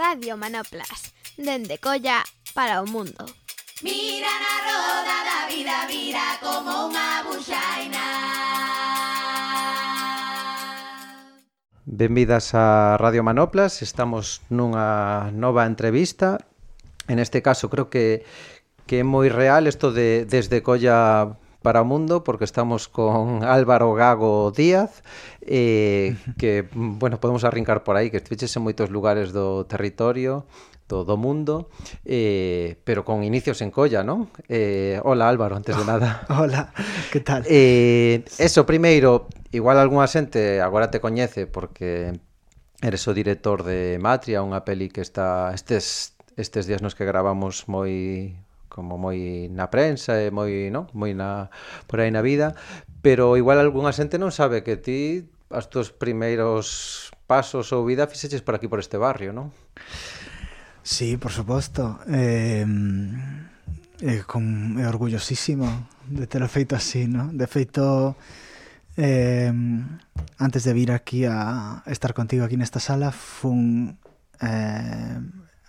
Radio Manoplas, dende Colla para o mundo. Mira na roda da vida, vira como unha buxaina. Benvidas a Radio Manoplas, estamos nunha nova entrevista. En este caso creo que que é moi real isto de desde Colla para o mundo porque estamos con Álvaro Gago Díaz eh, que, bueno, podemos arrincar por aí que estiveches en moitos lugares do territorio do, do mundo eh, pero con inicios en colla, non? Eh, hola Álvaro, antes de nada Hola, que tal? Eh, eso, primeiro, igual algunha xente agora te coñece porque eres o director de Matria, unha peli que está estes estes días nos que gravamos moi como moi na prensa e moi, non? moi na por aí na vida, pero igual algunha xente non sabe que ti as teus primeiros pasos ou vida fixeches por aquí por este barrio, non? Sí, por suposto. Eh, eh, con, é orgullosísimo de ter feito así, non? De feito, eh, antes de vir aquí a estar contigo aquí nesta sala, fun eh,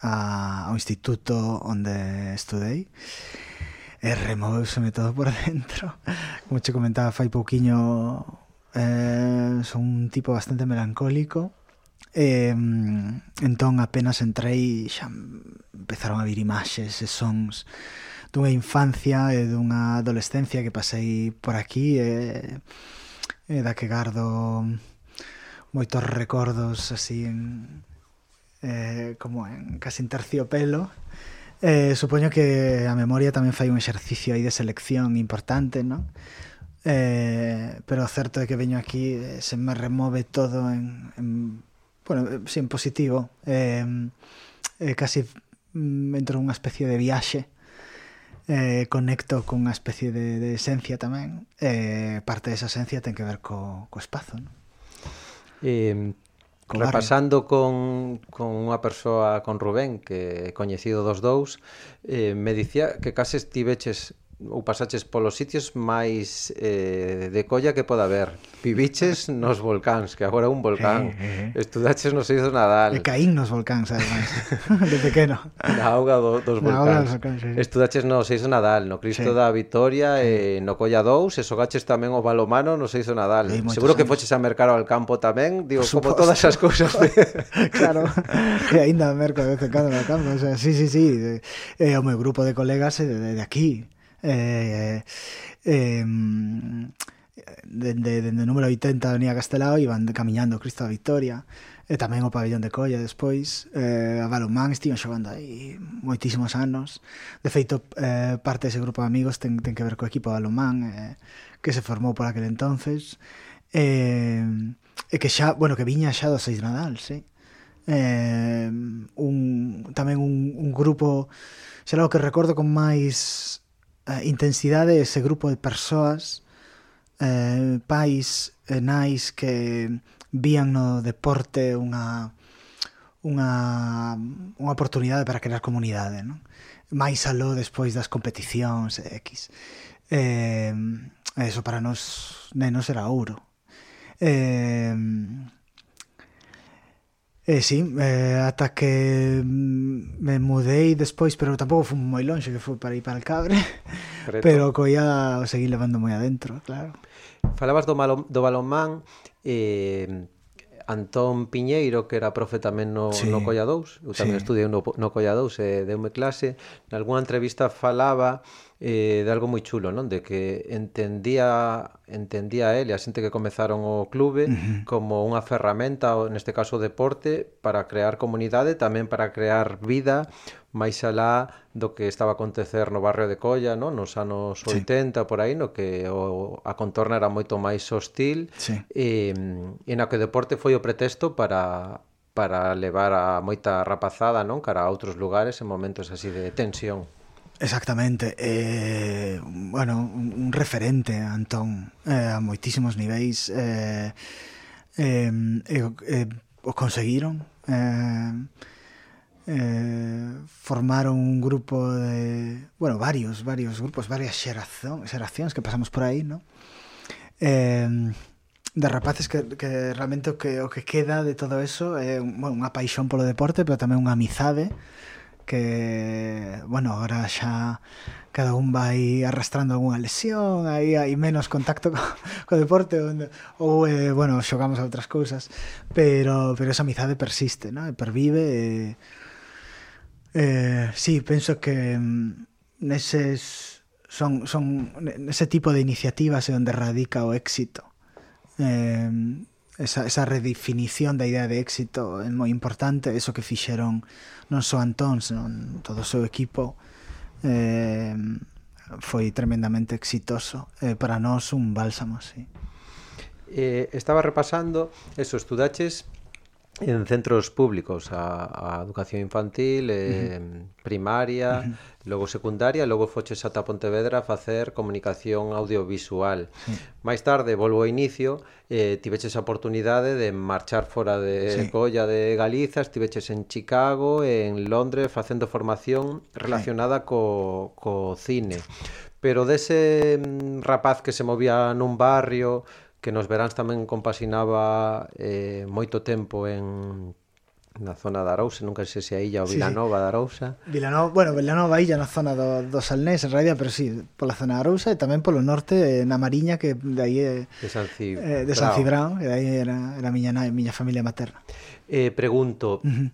a, ao instituto onde estudei e removeuseme todo por dentro. Como che comentaba fai pouquiño eh, son un tipo bastante melancólico e, mm, entón apenas entrei xa empezaron a vir imaxes e sons dunha infancia e dunha adolescencia que pasei por aquí e, e da que gardo moitos recordos así en, eh, como en casi en terciopelo. Eh, supoño que a memoria tamén fai un exercicio aí de selección importante, non? Eh, pero o certo é que veño aquí eh, se me remove todo en, en bueno, eh, sí, en positivo eh, eh, casi mm, entro unha especie de viaxe eh, conecto con unha especie de, de esencia tamén eh, parte desa esencia ten que ver co, co espazo non? Eh, co Repasando con, con unha persoa, con Rubén, que é coñecido dos dous, eh, me dicía que case estiveches ou pasaches polos sitios máis eh, de colla que poda haber. Viviches nos volcáns, que agora é un volcán. Eh, eh. Estudaches nos Seiz do Nadal. E caín nos volcáns, además, de pequeno. Na auga do, dos. Na auga dos volcáns, sí. Estudaches no Seiz do Nadal, no Cristo sí. da Vitoria sí. e no Colla 2, e sogaches tamén o balomano no Seiz do Nadal. Sí, Seguro que foches a mercar ao campo tamén, digo, como todas as cousas. claro, e aínda merco de vez en cando no campo, o sea, sí, sí, sí. Eh, o meu grupo de colegas é de, de aquí eh, eh, dende, dende número 80 venía Castelao e iban camiñando Cristo da Victoria e tamén o pabellón de Colla despois. Eh, a Balomán estiven xogando aí moitísimos anos. De feito eh, parte dese grupo de amigos ten, ten que ver co equipo de Balomán eh, que se formou por aquel entonces. Eh, e que xa, bueno, que viña xa do Seis Nadal, sí? Eh, un, tamén un, un grupo, será o que recordo con máis eh, intensidade ese grupo de persoas eh, pais e nais que vían no deporte unha unha, unha oportunidade para crear comunidade non? máis aló despois das competicións X eh, eso para nos nenos era ouro eh, Eh, sí, eh, ata que mm, me mudei despois, pero tampouco fui moi longe, que foi para ir para el Cabre, Preto. pero coía o seguí levando moi adentro, claro. Falabas do, malo, do balonmán, eh, Antón Piñeiro, que era profe tamén no, sí. no Colla 2, eu tamén sí. estudiei no, no Colla 2, e eh, deume clase, nalgúna entrevista falaba eh, de algo moi chulo, non? De que entendía entendía él a xente que comezaron o clube uh -huh. como unha ferramenta, neste caso o deporte, para crear comunidade, tamén para crear vida máis alá do que estaba a acontecer no barrio de Colla, non? Nos anos sí. 80 por aí, no que o, a contorna era moito máis hostil sí. e, e na que o deporte foi o pretexto para para levar a moita rapazada, non, cara a outros lugares en momentos así de tensión. Exactamente, eh, bueno, un referente, Antón, eh, a moitísimos niveis. Eh, eh, eh, eh o conseguiron. Eh, eh, formaron un grupo de, bueno, varios, varios grupos, varias xerazón, xeracións que pasamos por aí, ¿no? Eh, de rapaces que, que realmente o que, o que queda de todo eso é eh, bueno, unha paixón polo deporte, pero tamén unha amizade, que, bueno, ahora xa cada un vai arrastrando algunha lesión, aí hai menos contacto co, co deporte onde, ou eh, bueno, xogamos a outras cousas, pero pero esa amizade persiste, ¿no? E pervive. Eh, eh, sí, penso que mm, neses son son nese tipo de iniciativas é onde radica o éxito. Eh, esa, esa redefinición da idea de éxito é moi importante, eso que fixeron non só Antón, senón todo o seu equipo eh, foi tremendamente exitoso eh, para nós un bálsamo, sí. Eh, estaba repasando eso, estudaches en centros públicos a, a educación infantil, eh, uh -huh. primaria, uh -huh. logo secundaria, logo foches ata Pontevedra a facer comunicación audiovisual. Uh -huh. Máis tarde, volvo ao inicio, eh, tiveches a oportunidade de marchar fora de sí. Colla de Galiza, estiveches en Chicago, en Londres, facendo formación relacionada sí. co, co cine pero dese mm, rapaz que se movía nun barrio que nos veráns tamén compasinaba eh, moito tempo en na zona da Arousa, nunca sei se a illa ou Vilanova sí, sí. da Arousa. Vilanova, bueno, Vilanova illa na zona do, do Salnés, en realidad, pero sí, pola zona da Arousa e tamén polo norte, eh, na Mariña, que de aí é... De San Cibrao. Eh, de San eh, Cibrao, e de aí era, era a miña, na, miña familia materna. Eh, pregunto, uh -huh.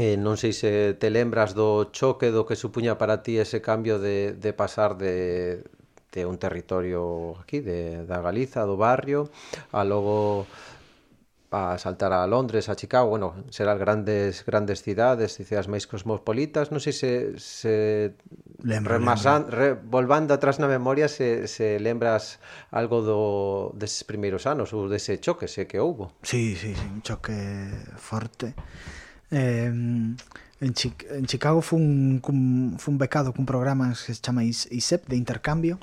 Eh, non sei se te lembras do choque do que supuña para ti ese cambio de, de pasar de, de un territorio aquí, de, da Galiza, do barrio, a logo a saltar a Londres, a Chicago, bueno, serán grandes grandes cidades, cidades máis cosmopolitas, non sei se se lembra, remasan, lembra. Re, volvando atrás na memoria se, se lembras algo do deses primeiros anos ou dese choque se que houbo. Sí, sí, sí, un choque forte. Eh, en, Chi en Chicago fun, cun, fun becado cun programa que se chama ISEP de intercambio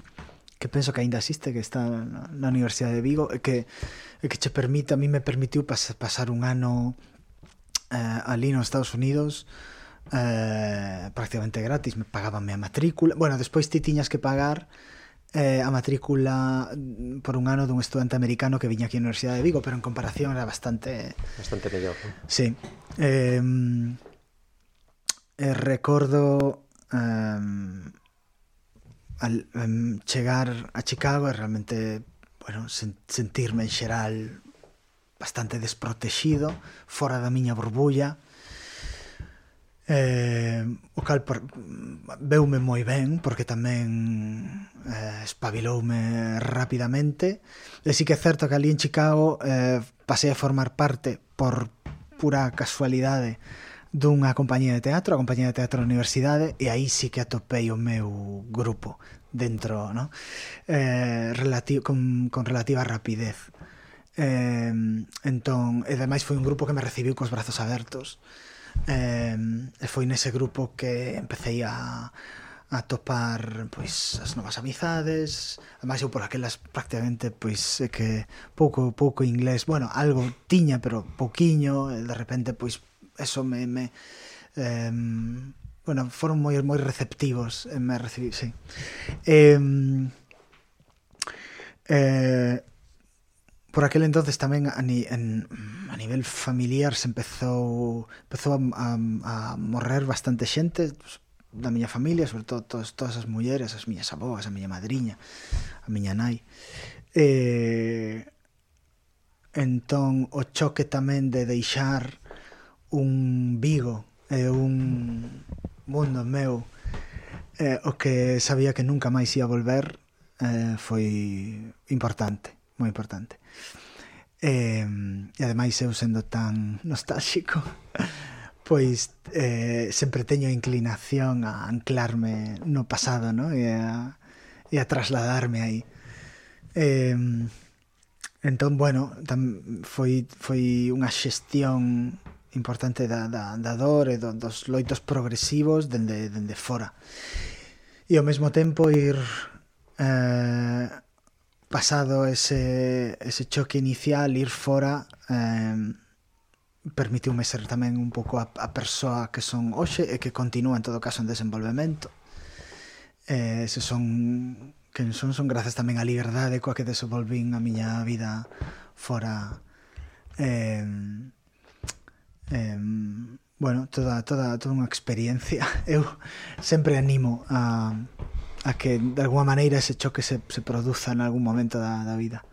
que penso que aínda existe, que está na Universidade de Vigo, e que, e que che permite, a mí me permitiu pas, pasar un ano eh, ali nos Estados Unidos eh, prácticamente gratis, me pagabanme a matrícula. Bueno, despois ti tiñas que pagar eh, a matrícula por un ano dun estudante americano que viña aquí á Universidade de Vigo, pero en comparación era bastante... Bastante mellor. Sí. Eh, eh, recordo... Eh, al um, chegar a Chicago e realmente bueno, sen, sentirme en xeral bastante desprotexido, fora da miña burbulla. Eh, o cal por, veume moi ben porque tamén eh, espabiloume rapidamente e sí que é certo que ali en Chicago eh, pasei a formar parte por pura casualidade dunha compañía de teatro, a compañía de teatro da universidade, e aí sí que atopei o meu grupo dentro, no? eh, relativo, con, con relativa rapidez. Eh, entón, e ademais foi un grupo que me recibiu cos brazos abertos. Eh, e foi nese grupo que empecé a, a topar pois as novas amizades, ademais eu por aquelas prácticamente pois é que pouco pouco inglés, bueno, algo tiña, pero pouquiño, de repente pois eso me, me eh, bueno, foron moi moi receptivos e me recibí, sí. Eh, eh, por aquel entonces tamén a, ni, en, a nivel familiar se empezou empezou a, a, a morrer bastante xente pues, da miña familia, sobre todo todas, todas as mulleres, as miñas aboas, a miña madriña, a miña nai. Eh, entón, o choque tamén de deixar un Vigo e un mundo meu eh, o que sabía que nunca máis ia volver eh, foi importante, moi importante. Eh, e ademais eu sendo tan nostálxico pois eh, sempre teño inclinación a anclarme no pasado no? E, a, e a trasladarme aí eh, entón bueno tam, foi, foi unha xestión importante da, da, da dor e do, dos loitos progresivos dende, dende fora e ao mesmo tempo ir eh, pasado ese, ese choque inicial ir fora eh, permitiume ser tamén un pouco a, a persoa que son hoxe e que continúa en todo caso en desenvolvemento. Eh, se son que son, son grazas tamén á liberdade coa que desenvolvín a miña vida fora eh, eh, bueno, toda, toda, toda unha experiencia. Eu sempre animo a, a que de alguma maneira ese choque se, se produza en algún momento da, da vida.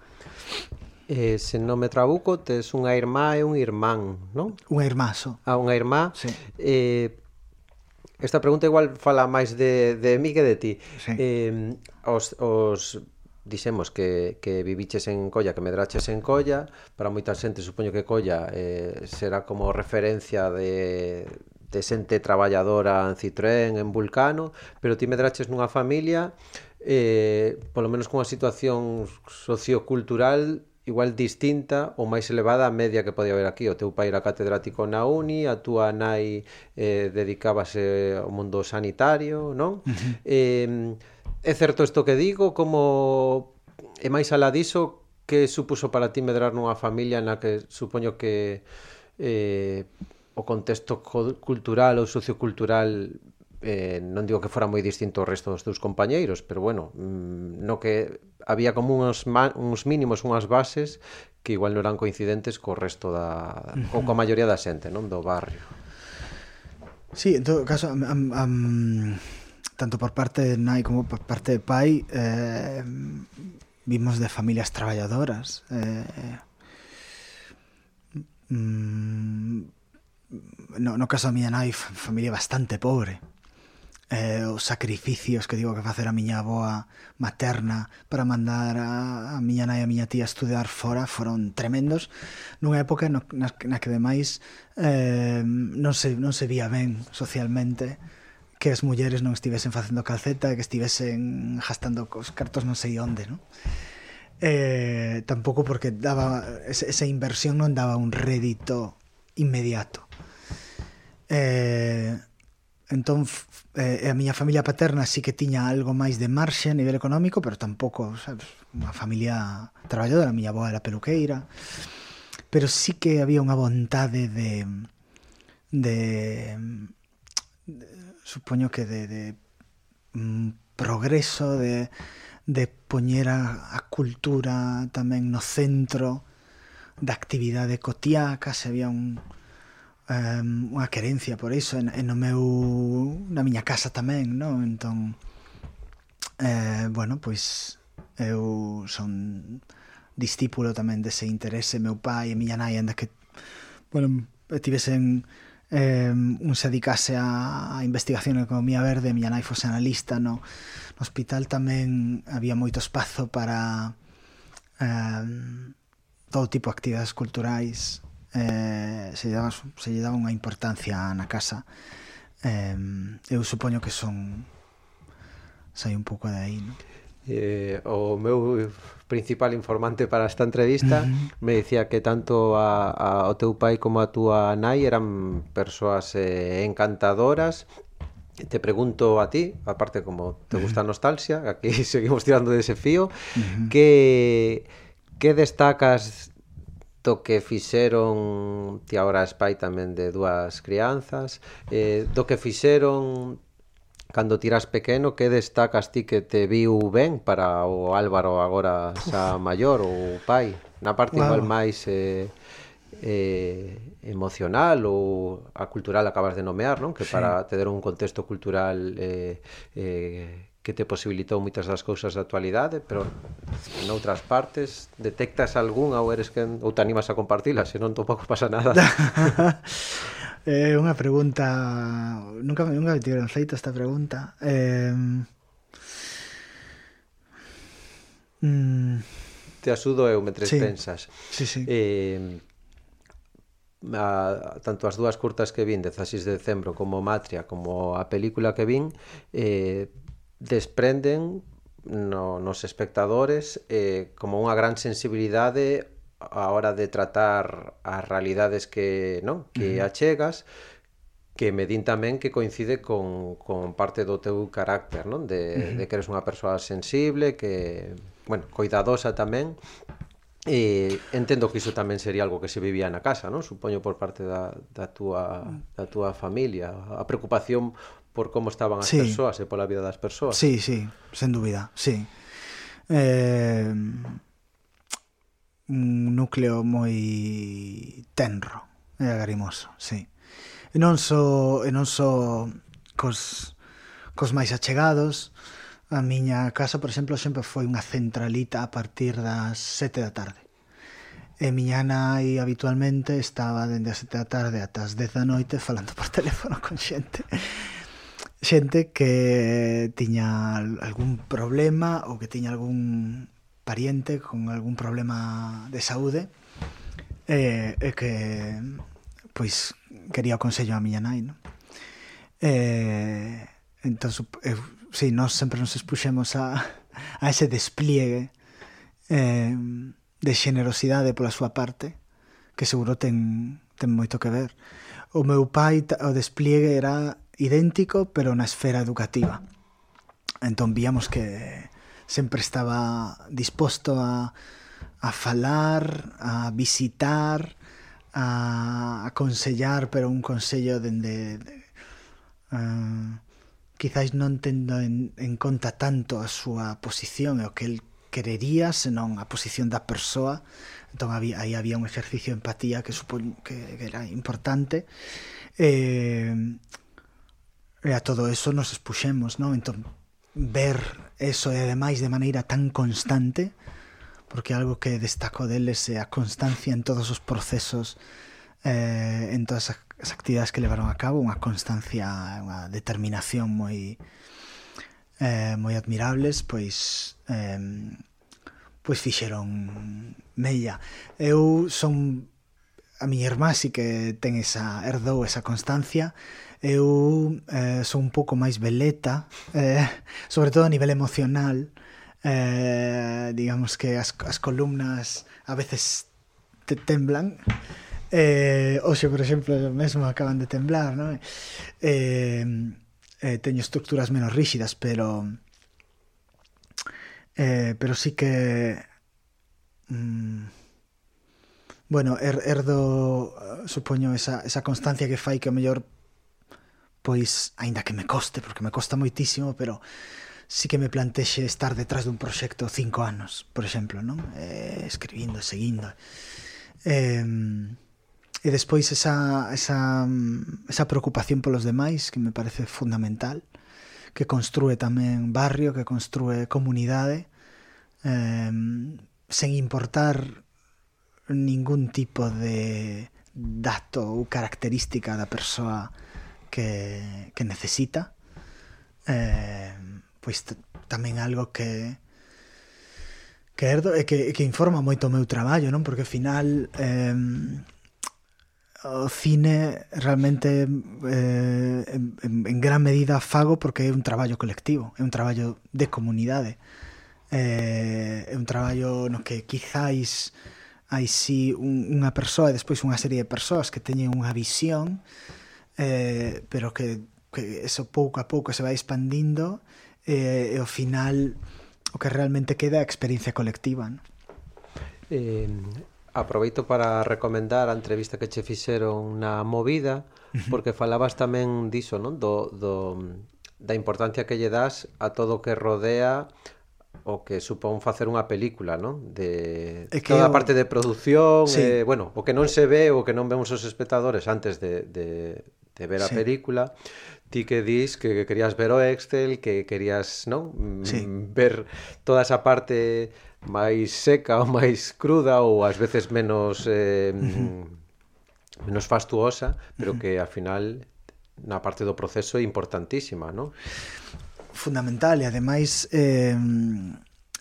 Eh, se non me trabuco, tes unha irmá e un irmán, non? Unha irmá, so. Ah, unha irmá. Sí. Eh, esta pregunta igual fala máis de, de mí que de ti. Sí. Eh, os, os dixemos que, que viviches en Colla, que medraches en Colla, para moita xente supoño que Colla eh, será como referencia de, de xente traballadora en Citroën, en Vulcano, pero ti medraches nunha familia eh, polo menos cunha situación sociocultural igual distinta ou máis elevada a media que podía haber aquí. O teu pai era catedrático na uni, a túa nai eh, dedicábase ao mundo sanitario, non? Uh -huh. eh, É certo isto que digo? Como é máis alá diso que supuso para ti medrar nunha familia na que supoño que eh, o contexto cultural ou sociocultural eh, non digo que fora moi distinto ao resto dos teus compañeiros, pero bueno, mm, no que había como uns, uns mínimos, unhas bases que igual non eran coincidentes co resto da... ou coa maioría da xente, non? Do barrio. Sí, en todo caso, am, am, tanto por parte de nai como por parte de pai eh, vimos de familias traballadoras eh, mm, no, no caso a miña nai familia bastante pobre eh, os sacrificios que digo que facer a miña aboa materna para mandar a, a miña nai e a miña tía a estudar fora foron tremendos. Nunha época no, na, na que demais eh, non, se, non se vía ben socialmente que as mulleres non estivesen facendo calceta, que estivesen gastando cos cartos non sei onde, non? Eh, tampouco porque daba esa inversión non daba un rédito inmediato. Eh, entón eh, a miña familia paterna sí que tiña algo máis de marxe a nivel económico, pero tampouco, sabes, unha familia traballadora, a miña avó era peluqueira, pero sí que había unha vontade de de, de supoño que de, de mm, progreso, de, de poñer a, a cultura tamén no centro da actividade cotiá, se había un, um, unha querencia por iso en, en o meu na miña casa tamén, non? Entón eh, bueno, pois eu son discípulo tamén dese interese meu pai e miña nai anda que bueno, tivesen eh, un se dedicase a, a investigación en economía verde, miña nai fose analista no, no hospital tamén había moito espazo para eh, todo tipo de actividades culturais eh, se, lle daba, se lle daba unha importancia na casa eh, eu supoño que son sai un pouco de aí, non? eh, o meu principal informante para esta entrevista me dicía que tanto a, a, o teu pai como a túa nai eran persoas eh, encantadoras. Te pregunto a ti, aparte como te gusta a nostalgia, aquí seguimos tirando de ese fío, uh -huh. que que destacas do que fixeron ti agora es pai tamén de dúas crianzas, eh, do que fixeron Cando tiras pequeno, que destacas ti que te viu ben para o Álvaro agora xa maior ou pai? Na parte wow. igual máis eh, eh, emocional ou a cultural acabas de nomear, non? Que sí. para te ter un contexto cultural eh, eh, que te posibilitou moitas das cousas da actualidade, pero en outras partes detectas algunha ou eres que ou te animas a compartila, se non tampouco pasa nada. É eh, unha pregunta... Nunca, nunca me tiveron feito esta pregunta. Eh... Mm... Te asudo eu mentre sí. pensas. Sí, sí. Eh, a, tanto as dúas curtas que vin, 16 de decembro, como Matria, como a película que vin, eh, desprenden no, nos espectadores eh, como unha gran sensibilidade a hora de tratar as realidades que, non? que uh -huh. achegas que me din tamén que coincide con, con parte do teu carácter, non? De, uh -huh. de que eres unha persoa sensible, que, bueno, coidadosa tamén, E entendo que iso tamén sería algo que se vivía na casa, non? Supoño por parte da, da, túa, da túa familia. A preocupación por como estaban as sí. persoas e pola vida das persoas. Sí, sí, sen dúbida, sí. Eh, un núcleo moi tenro e agarimoso, sí. E non só, e non só cos, cos máis achegados, a miña casa, por exemplo, sempre foi unha centralita a partir das sete da tarde. E miña nai habitualmente estaba dende as sete da tarde ata as dez da noite falando por teléfono con xente xente que tiña algún problema ou que tiña algún pariente con algún problema de saúde e, e que pois quería o consello a miña nai, non? E, eh, entón, eu, eh, sí, nós sempre nos expuxemos a, a ese despliegue eh, de xenerosidade pola súa parte, que seguro ten, ten moito que ver. O meu pai, o despliegue era idéntico, pero na esfera educativa. Entón víamos que sempre estaba disposto a, a falar, a visitar, a aconsellar, pero un consello dende... De, eh, uh, quizáis non tendo en, en conta tanto a súa posición e o que el querería, senón a posición da persoa. Entón había, aí había un exercicio de empatía que supoño que, que era importante. Eh, e a todo eso nos expuxemos, non? Entón ver eso e ademais de maneira tan constante porque algo que destaco deles é eh, a constancia en todos os procesos eh, en todas as actividades que levaron a cabo unha constancia, unha determinación moi eh, moi admirables pois eh, pois fixeron mella. Eu son a miña irmá si que ten esa herdou esa constancia eu eh, sou un pouco máis veleta, eh, sobre todo a nivel emocional, eh, digamos que as, as columnas a veces te temblan, eh, hoxe, por exemplo, mesmo acaban de temblar, non? Eh, eh, teño estructuras menos rígidas, pero eh, pero sí que mm, bueno, er, erdo supoño esa, esa constancia que fai que o mellor Pois, aínda que me coste, porque me costa moitísimo, pero sí que me plantexe estar detrás dun proxecto cinco anos, por exemplo, non? Eh, escribindo, seguindo. Eh, e despois esa, esa, esa preocupación polos demais, que me parece fundamental, que construe tamén barrio, que construe comunidade, eh, sen importar ningún tipo de dato ou característica da persoa que, que necesita eh, pois tamén algo que que, erdo, que que informa moito o meu traballo, non? Porque ao final eh, o cine realmente eh, en, en gran medida fago porque é un traballo colectivo, é un traballo de comunidade. Eh, é un traballo no que quizáis hai si un, unha persoa e despois unha serie de persoas que teñen unha visión eh, pero que, que eso pouco a pouco se vai expandindo eh, e ao final o que realmente queda é a experiencia colectiva. ¿no? Eh, aproveito para recomendar a entrevista que che fixeron na movida porque falabas tamén diso, non? Do, do, da importancia que lle das a todo o que rodea o que supón facer unha película, non? De é que toda a parte de produción, sí. eh, bueno, o que non se ve, o que non vemos os espectadores antes de, de, de ver a sí. película ti que dis que, querías ver o Excel, que querías, non? Mm, sí. Ver toda esa parte máis seca ou máis cruda ou ás veces menos eh, uh -huh. menos fastuosa, pero uh -huh. que ao final na parte do proceso é importantísima, non? Fundamental e ademais eh,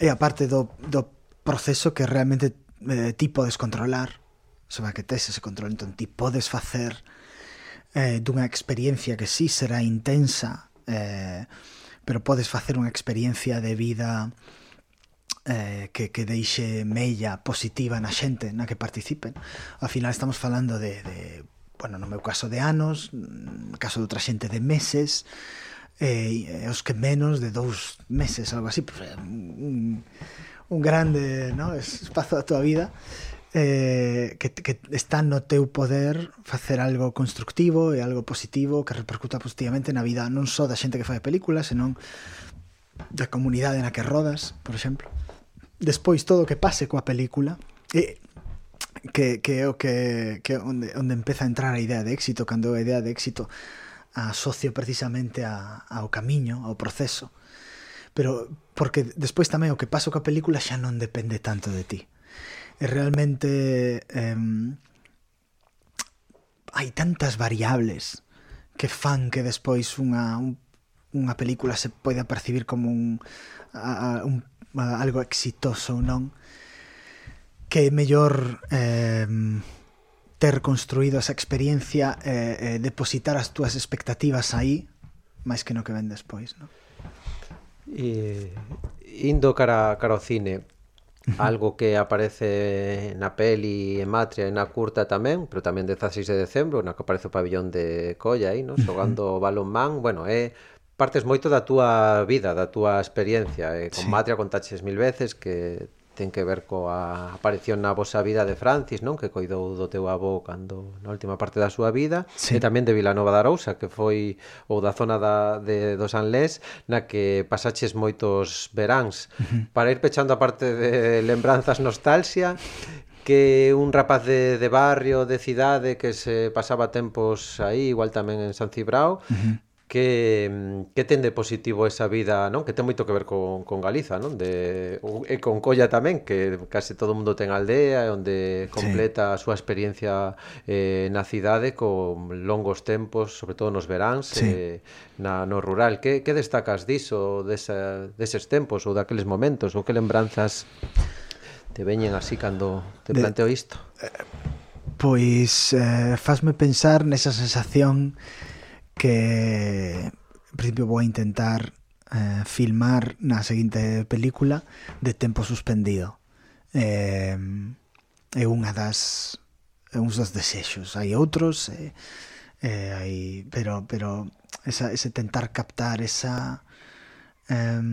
é a parte do, do proceso que realmente eh, ti podes controlar sobre que tes ese control entón ti podes facer eh, dunha experiencia que sí será intensa, eh, pero podes facer unha experiencia de vida eh, que, que deixe mella positiva na xente na que participen. Ao final estamos falando de, de bueno, no meu caso de anos, no caso de outra xente de meses, eh, e, eh, os que menos de dous meses, algo así, pues, un, un grande ¿no? espazo da tua vida eh, que, que está no teu poder facer algo constructivo e algo positivo que repercuta positivamente na vida non só da xente que fai películas, senón da comunidade na que rodas, por exemplo. Despois todo o que pase coa película e que que o que que onde onde empeza a entrar a idea de éxito, cando a idea de éxito asocio precisamente a, ao camiño, ao proceso. Pero porque despois tamén o que pasa coa película xa non depende tanto de ti e realmente eh, hai tantas variables que fan que despois unha, un, unha película se poida percibir como un, a, un a, algo exitoso ou non que é mellor eh, ter construído esa experiencia eh, eh, depositar as túas expectativas aí máis que no que ven despois, non? E, indo cara, cara ao cine algo que aparece na peli en Matria e na curta tamén, pero tamén 16 de decembro, na que aparece o pabellón de Colla aí, non? Xogando balonmán, bueno, é partes moito da túa vida, da túa experiencia, e con sí. Matria contaches mil veces que ten que ver coa aparición na vosa vida de Francis, non? Que coidou do teu avó cando na última parte da súa vida sí. e tamén de Vilanova da Arousa, que foi ou da zona da, de, do Sanlés na que pasaches moitos veráns. Uh -huh. Para ir pechando a parte de lembranzas nostalgia, que un rapaz de, de barrio, de cidade que se pasaba tempos aí, igual tamén en San Cibrao, uh -huh que, mm, que ten de positivo esa vida, non? Que ten moito que ver con, con Galiza, non? De, e con Colla tamén, que case todo o mundo ten aldea, onde completa sí. a súa experiencia eh, na cidade con longos tempos, sobre todo nos veráns, sí. eh, na, no rural. Que, que destacas diso, desa, deses tempos ou daqueles momentos, ou que lembranzas te veñen así cando te de, planteo isto? Eh, pois eh, fasme pensar nesa sensación que en principio vou a intentar eh, filmar na seguinte película de tempo suspendido. Eh, é unha das é uns dos desexos. Hai outros, eh, eh, hai, pero pero esa, ese tentar captar esa eh,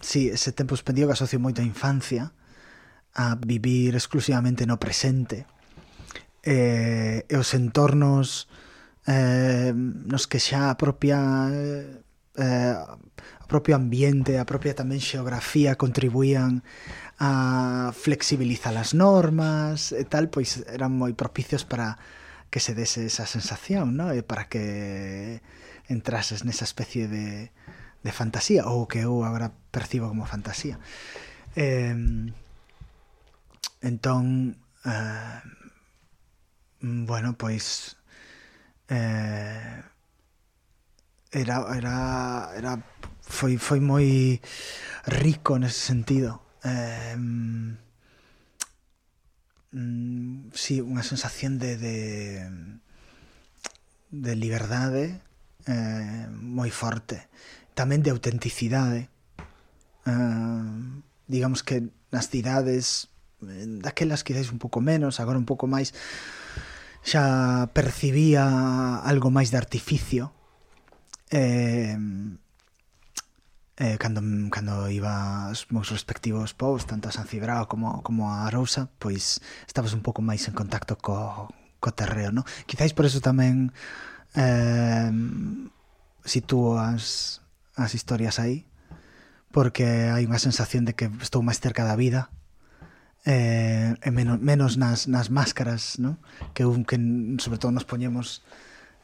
sí, ese tempo suspendido que asocio moito a infancia a vivir exclusivamente no presente. Eh, e os entornos eh, nos que xa a propia eh, o propio ambiente, a propia tamén xeografía contribuían a flexibilizar as normas e tal, pois eran moi propicios para que se dese esa sensación, ¿no? e para que entrases nesa especie de, de fantasía, ou que eu agora percibo como fantasía. Eh, entón, eh, bueno, pois eh, era, era, era foi, foi moi rico nese sentido. Eh, mm, sí, unha sensación de de, de liberdade eh, moi forte tamén de autenticidade eh, digamos que nas cidades eh, daquelas quizáis un pouco menos agora un pouco máis xa percibía algo máis de artificio eh, eh, cando, cando iba aos meus respectivos povos, tanto a San Cibrao como, como a Arousa, pois estabas un pouco máis en contacto co, co terreo, no? Quizáis por eso tamén eh, sitúas as historias aí, porque hai unha sensación de que estou máis cerca da vida, eh, e menos, menos nas, nas máscaras ¿no? que, un, que sobre todo nos poñemos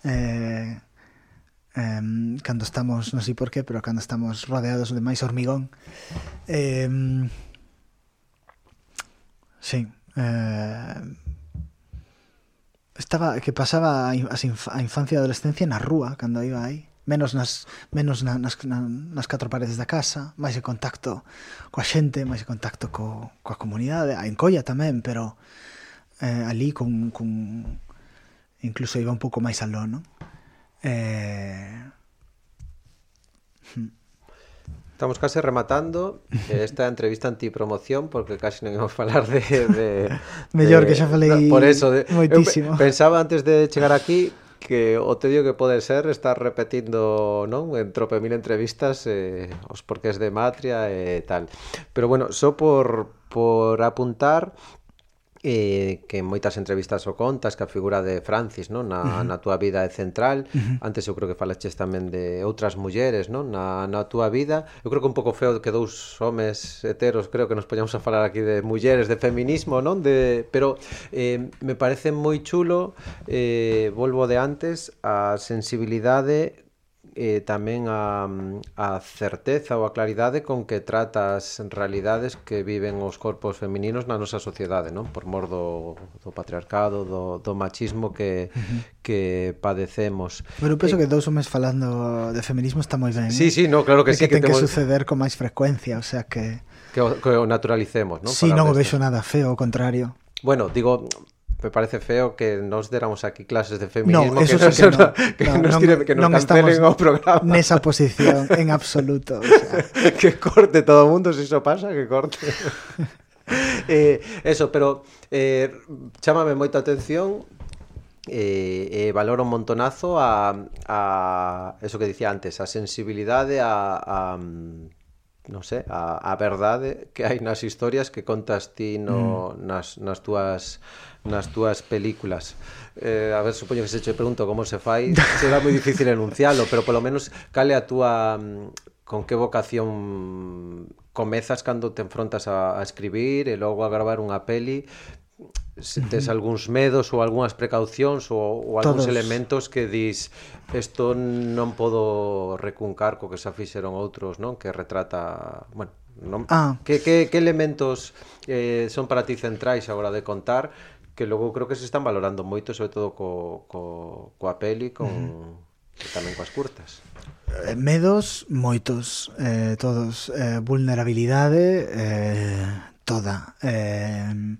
eh, eh, cando estamos, non sei por qué, pero cando estamos rodeados de máis hormigón eh, sí eh, estaba que pasaba a infancia e adolescencia na rúa cando iba aí menos nas menos na, nas, na, nas catro paredes da casa, máis en contacto coa xente, máis en contacto co, coa comunidade, a encolla tamén, pero eh, ali con, con incluso iba un pouco máis aló, non? Eh... Estamos case rematando eh, esta entrevista antipromoción porque casi non imos falar de... de Mellor que xa falei no, por eso, de, moitísimo. Pensaba antes de chegar aquí que o tedio que pode ser estar repetindo non en trope mil entrevistas eh, os porqués de Matria e eh, tal. Pero bueno, só por, por apuntar eh, que en moitas entrevistas o contas que a figura de Francis non? Na, uh -huh. na túa vida é central uh -huh. antes eu creo que falaches tamén de outras mulleres non? Na, na túa vida eu creo que un pouco feo que dous homes heteros creo que nos poñamos a falar aquí de mulleres de feminismo non de pero eh, me parece moi chulo eh, volvo de antes a sensibilidade eh, tamén a, mm, a certeza ou a claridade con que trata as realidades que viven os corpos femininos na nosa sociedade, non? Por mor do, do patriarcado, do, do machismo que, uh -huh. que padecemos. Pero penso eh, que dous homes falando de feminismo está moi ben. Sí, eh? sí, no, claro que sí. Que, que ten que suceder con máis frecuencia, o sea que... Que o, que o naturalicemos, non? Sí, non o vexo nada feo, ao contrario. Bueno, digo, me parece feo que nos deramos aquí clases de feminismo no, eso que, sí que, no, que, no, nos, tiren, que nos cancelen o programa. Nesa posición, en absoluto. O sea. que corte todo o mundo, se iso pasa, que corte. eh, eso, pero eh, chámame moita atención eh, eh, valoro un montonazo a, a eso que dicía antes, a sensibilidade a, a non sei, a, a verdade que hai nas historias que contas ti no, mm. nas, nas túas nas túas películas. Eh, a ver, supoño que se che pregunto como se fai, será moi difícil enuncialo, pero polo menos cale a túa mm, con que vocación comezas cando te enfrontas a, a escribir e logo a gravar unha peli se tes algúns medos ou algunhas precaucións ou, ou algúns Todos. elementos que dis isto non podo recuncar co que xa fixeron outros, non? Que retrata, bueno, non? Ah. Que, que, que elementos eh, son para ti centrais a hora de contar que logo creo que se están valorando moito sobre todo co, co, coa peli con, uh -huh. tamén coas curtas eh, Medos, moitos, eh, todos. Eh, vulnerabilidade, eh, toda. Eh,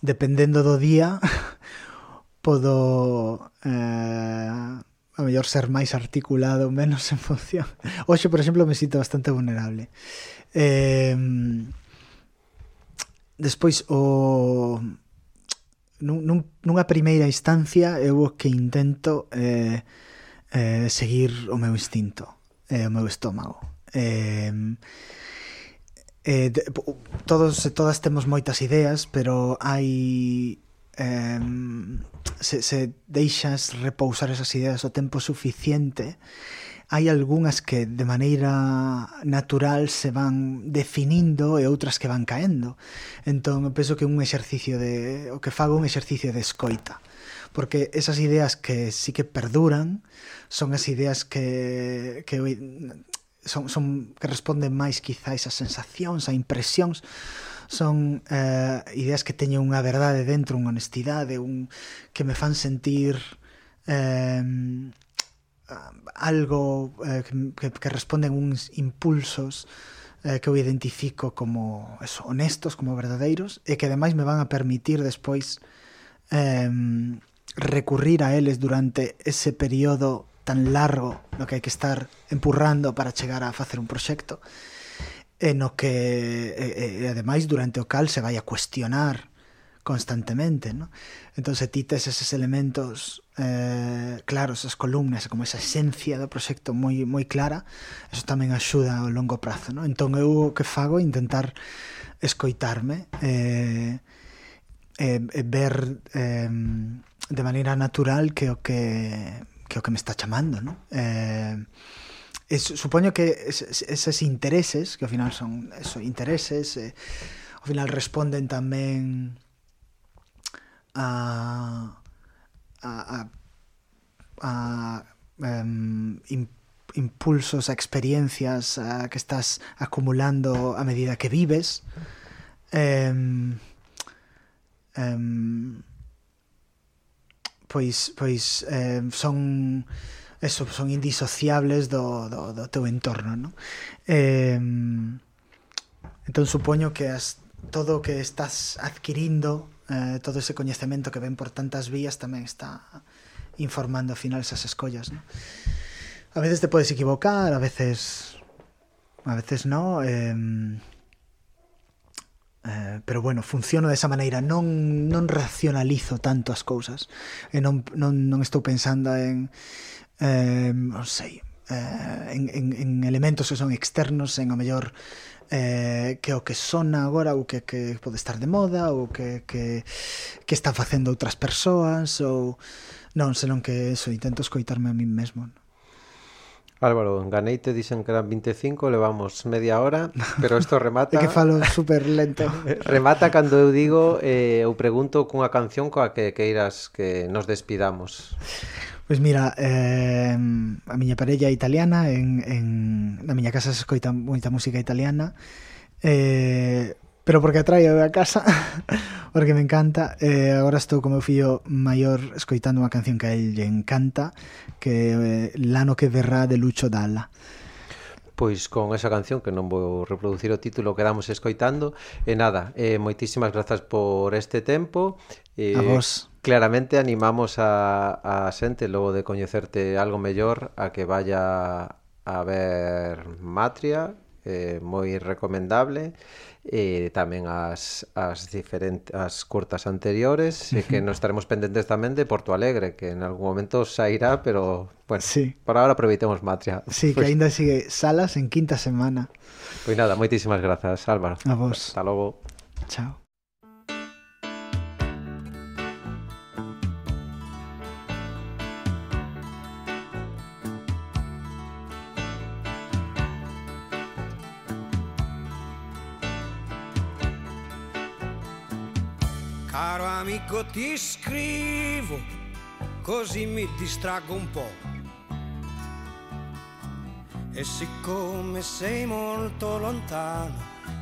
dependendo do día podo eh, a mellor ser máis articulado menos en función hoxe por exemplo me sinto bastante vulnerable. Eh, despois o nun, nunha primeira instancia eu o que intento eh, eh, seguir o meu instinto eh, o meu estómago. Eh, eh, todos e todas temos moitas ideas, pero hai eh, se, se deixas repousar esas ideas o tempo suficiente hai algunhas que de maneira natural se van definindo e outras que van caendo. Entón, eu penso que un exercicio de o que fago un exercicio de escoita, porque esas ideas que sí que perduran son as ideas que que son, son que responden máis quizáis a sensacións, a impresións son eh, ideas que teñen unha verdade dentro, unha honestidade, un que me fan sentir eh, algo eh, que, que responden uns impulsos eh, que eu identifico como eso, honestos, como verdadeiros e que ademais me van a permitir despois eh, recurrir a eles durante ese período tan largo no que hai que estar empurrando para chegar a facer un proxecto e no que e, e, ademais durante o cal se vai a cuestionar constantemente, ¿no? Entonces ti tes eses elementos eh, claros, as columnas, como esa esencia do proxecto moi moi clara, eso tamén axuda ao longo prazo, ¿no? Entón eu o que fago é intentar escoitarme eh, eh, e ver eh, de maneira natural que o que que o que me está chamando, ¿no? Eh, es, supoño que eses, eses intereses, que ao final son eso, intereses, eh, ao final responden tamén a um, impulsos, a experiencias a, que estás acumulando a medida que vives um, pois pois eh, son eso son indisociables do, do, do teu entorno, non? Eh, entón supoño que as, todo o que estás adquirindo, eh, todo ese coñecemento que ven por tantas vías tamén está informando ao final esas escollas, non? A veces te podes equivocar, a veces a veces no, eh, Eh, pero bueno, funciono desa maneira, non, non racionalizo tanto as cousas e non, non, non estou pensando en eh, non sei eh, en, en, en elementos que son externos en o mellor eh, que o que sona agora ou que, que pode estar de moda ou que, que, que están facendo outras persoas ou non, senón que eso, intento escoitarme a mí mesmo non? Álvaro, en Ganeite dicen que eran 25, levamos media hora, pero isto remata... é que falo super lento. remata cando eu digo, eh, eu pregunto cunha canción coa que queiras que nos despidamos. Pois pues mira, eh, a miña parella é italiana, en, en, na miña casa se escoita moita música italiana, eh, pero porque traio a casa porque me encanta. Eh, agora estou como meu fillo maior escoitando unha canción que a él lle encanta que eh, Lano que verrá de Lucho Dalla. Pois con esa canción que non vou reproducir o título que damos escoitando. E nada, eh, moitísimas grazas por este tempo. Eh, a vos. Claramente animamos a, a xente logo de coñecerte algo mellor a que vaya a ver Matria eh, moi recomendable e tamén as, as diferentes as curtas anteriores e que nos estaremos pendentes tamén de Porto Alegre que en algún momento sairá pero bueno, sí. por ahora aproveitemos Matria. Sí, que ainda sigue salas en quinta semana. Pois pues nada, moitísimas grazas Álvaro. A vos. Hasta logo. Chao. Amico ti scrivo, così mi distraggo un po'. E siccome sei molto lontano,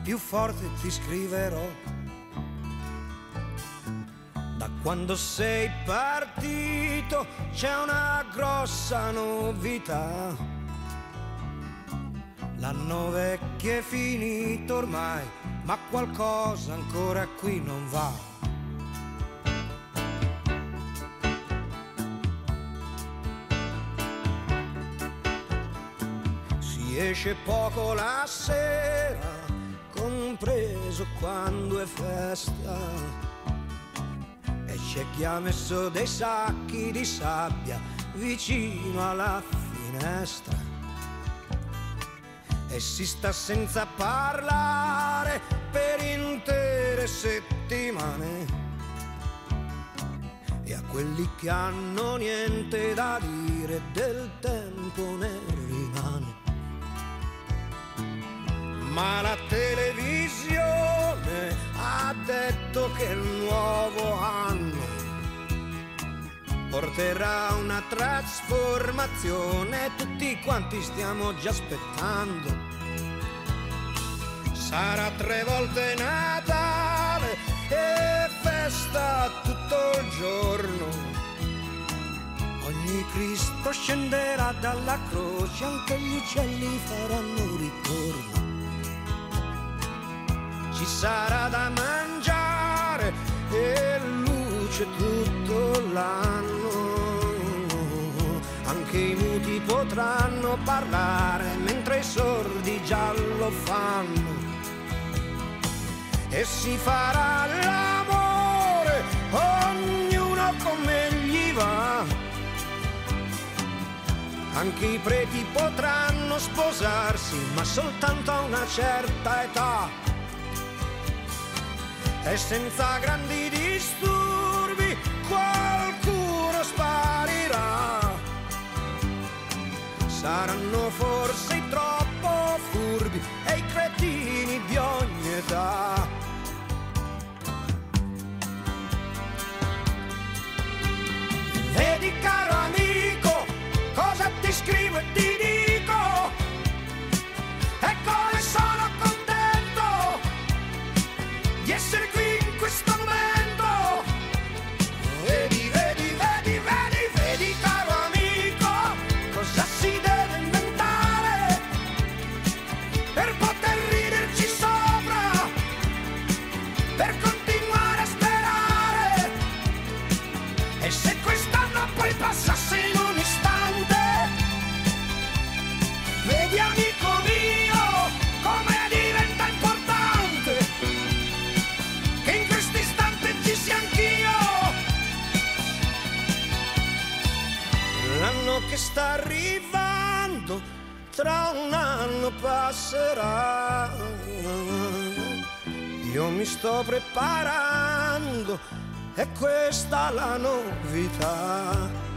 più forte ti scriverò. Da quando sei partito c'è una grossa novità. L'anno vecchio è finito ormai, ma qualcosa ancora qui non va. Esce poco la sera, compreso quando è festa. E c'è chi ha messo dei sacchi di sabbia vicino alla finestra. E si sta senza parlare per intere settimane. E a quelli che hanno niente da dire del tempo ne rimane ma la televisione ha detto che il nuovo anno porterà una trasformazione, tutti quanti stiamo già aspettando. Sarà tre volte Natale e festa tutto il giorno. Ogni Cristo scenderà dalla croce, anche gli uccelli faranno ritorno sarà da mangiare e luce tutto l'anno. Anche i muti potranno parlare mentre i sordi già lo fanno. E si farà l'amore, ognuno come gli va. Anche i preti potranno sposarsi, ma soltanto a una certa età e senza grandi disturbi qualcuno sparirà. Saranno forse troppo furbi e i cretini di ogni età. Mi sto preparando, è questa la novità.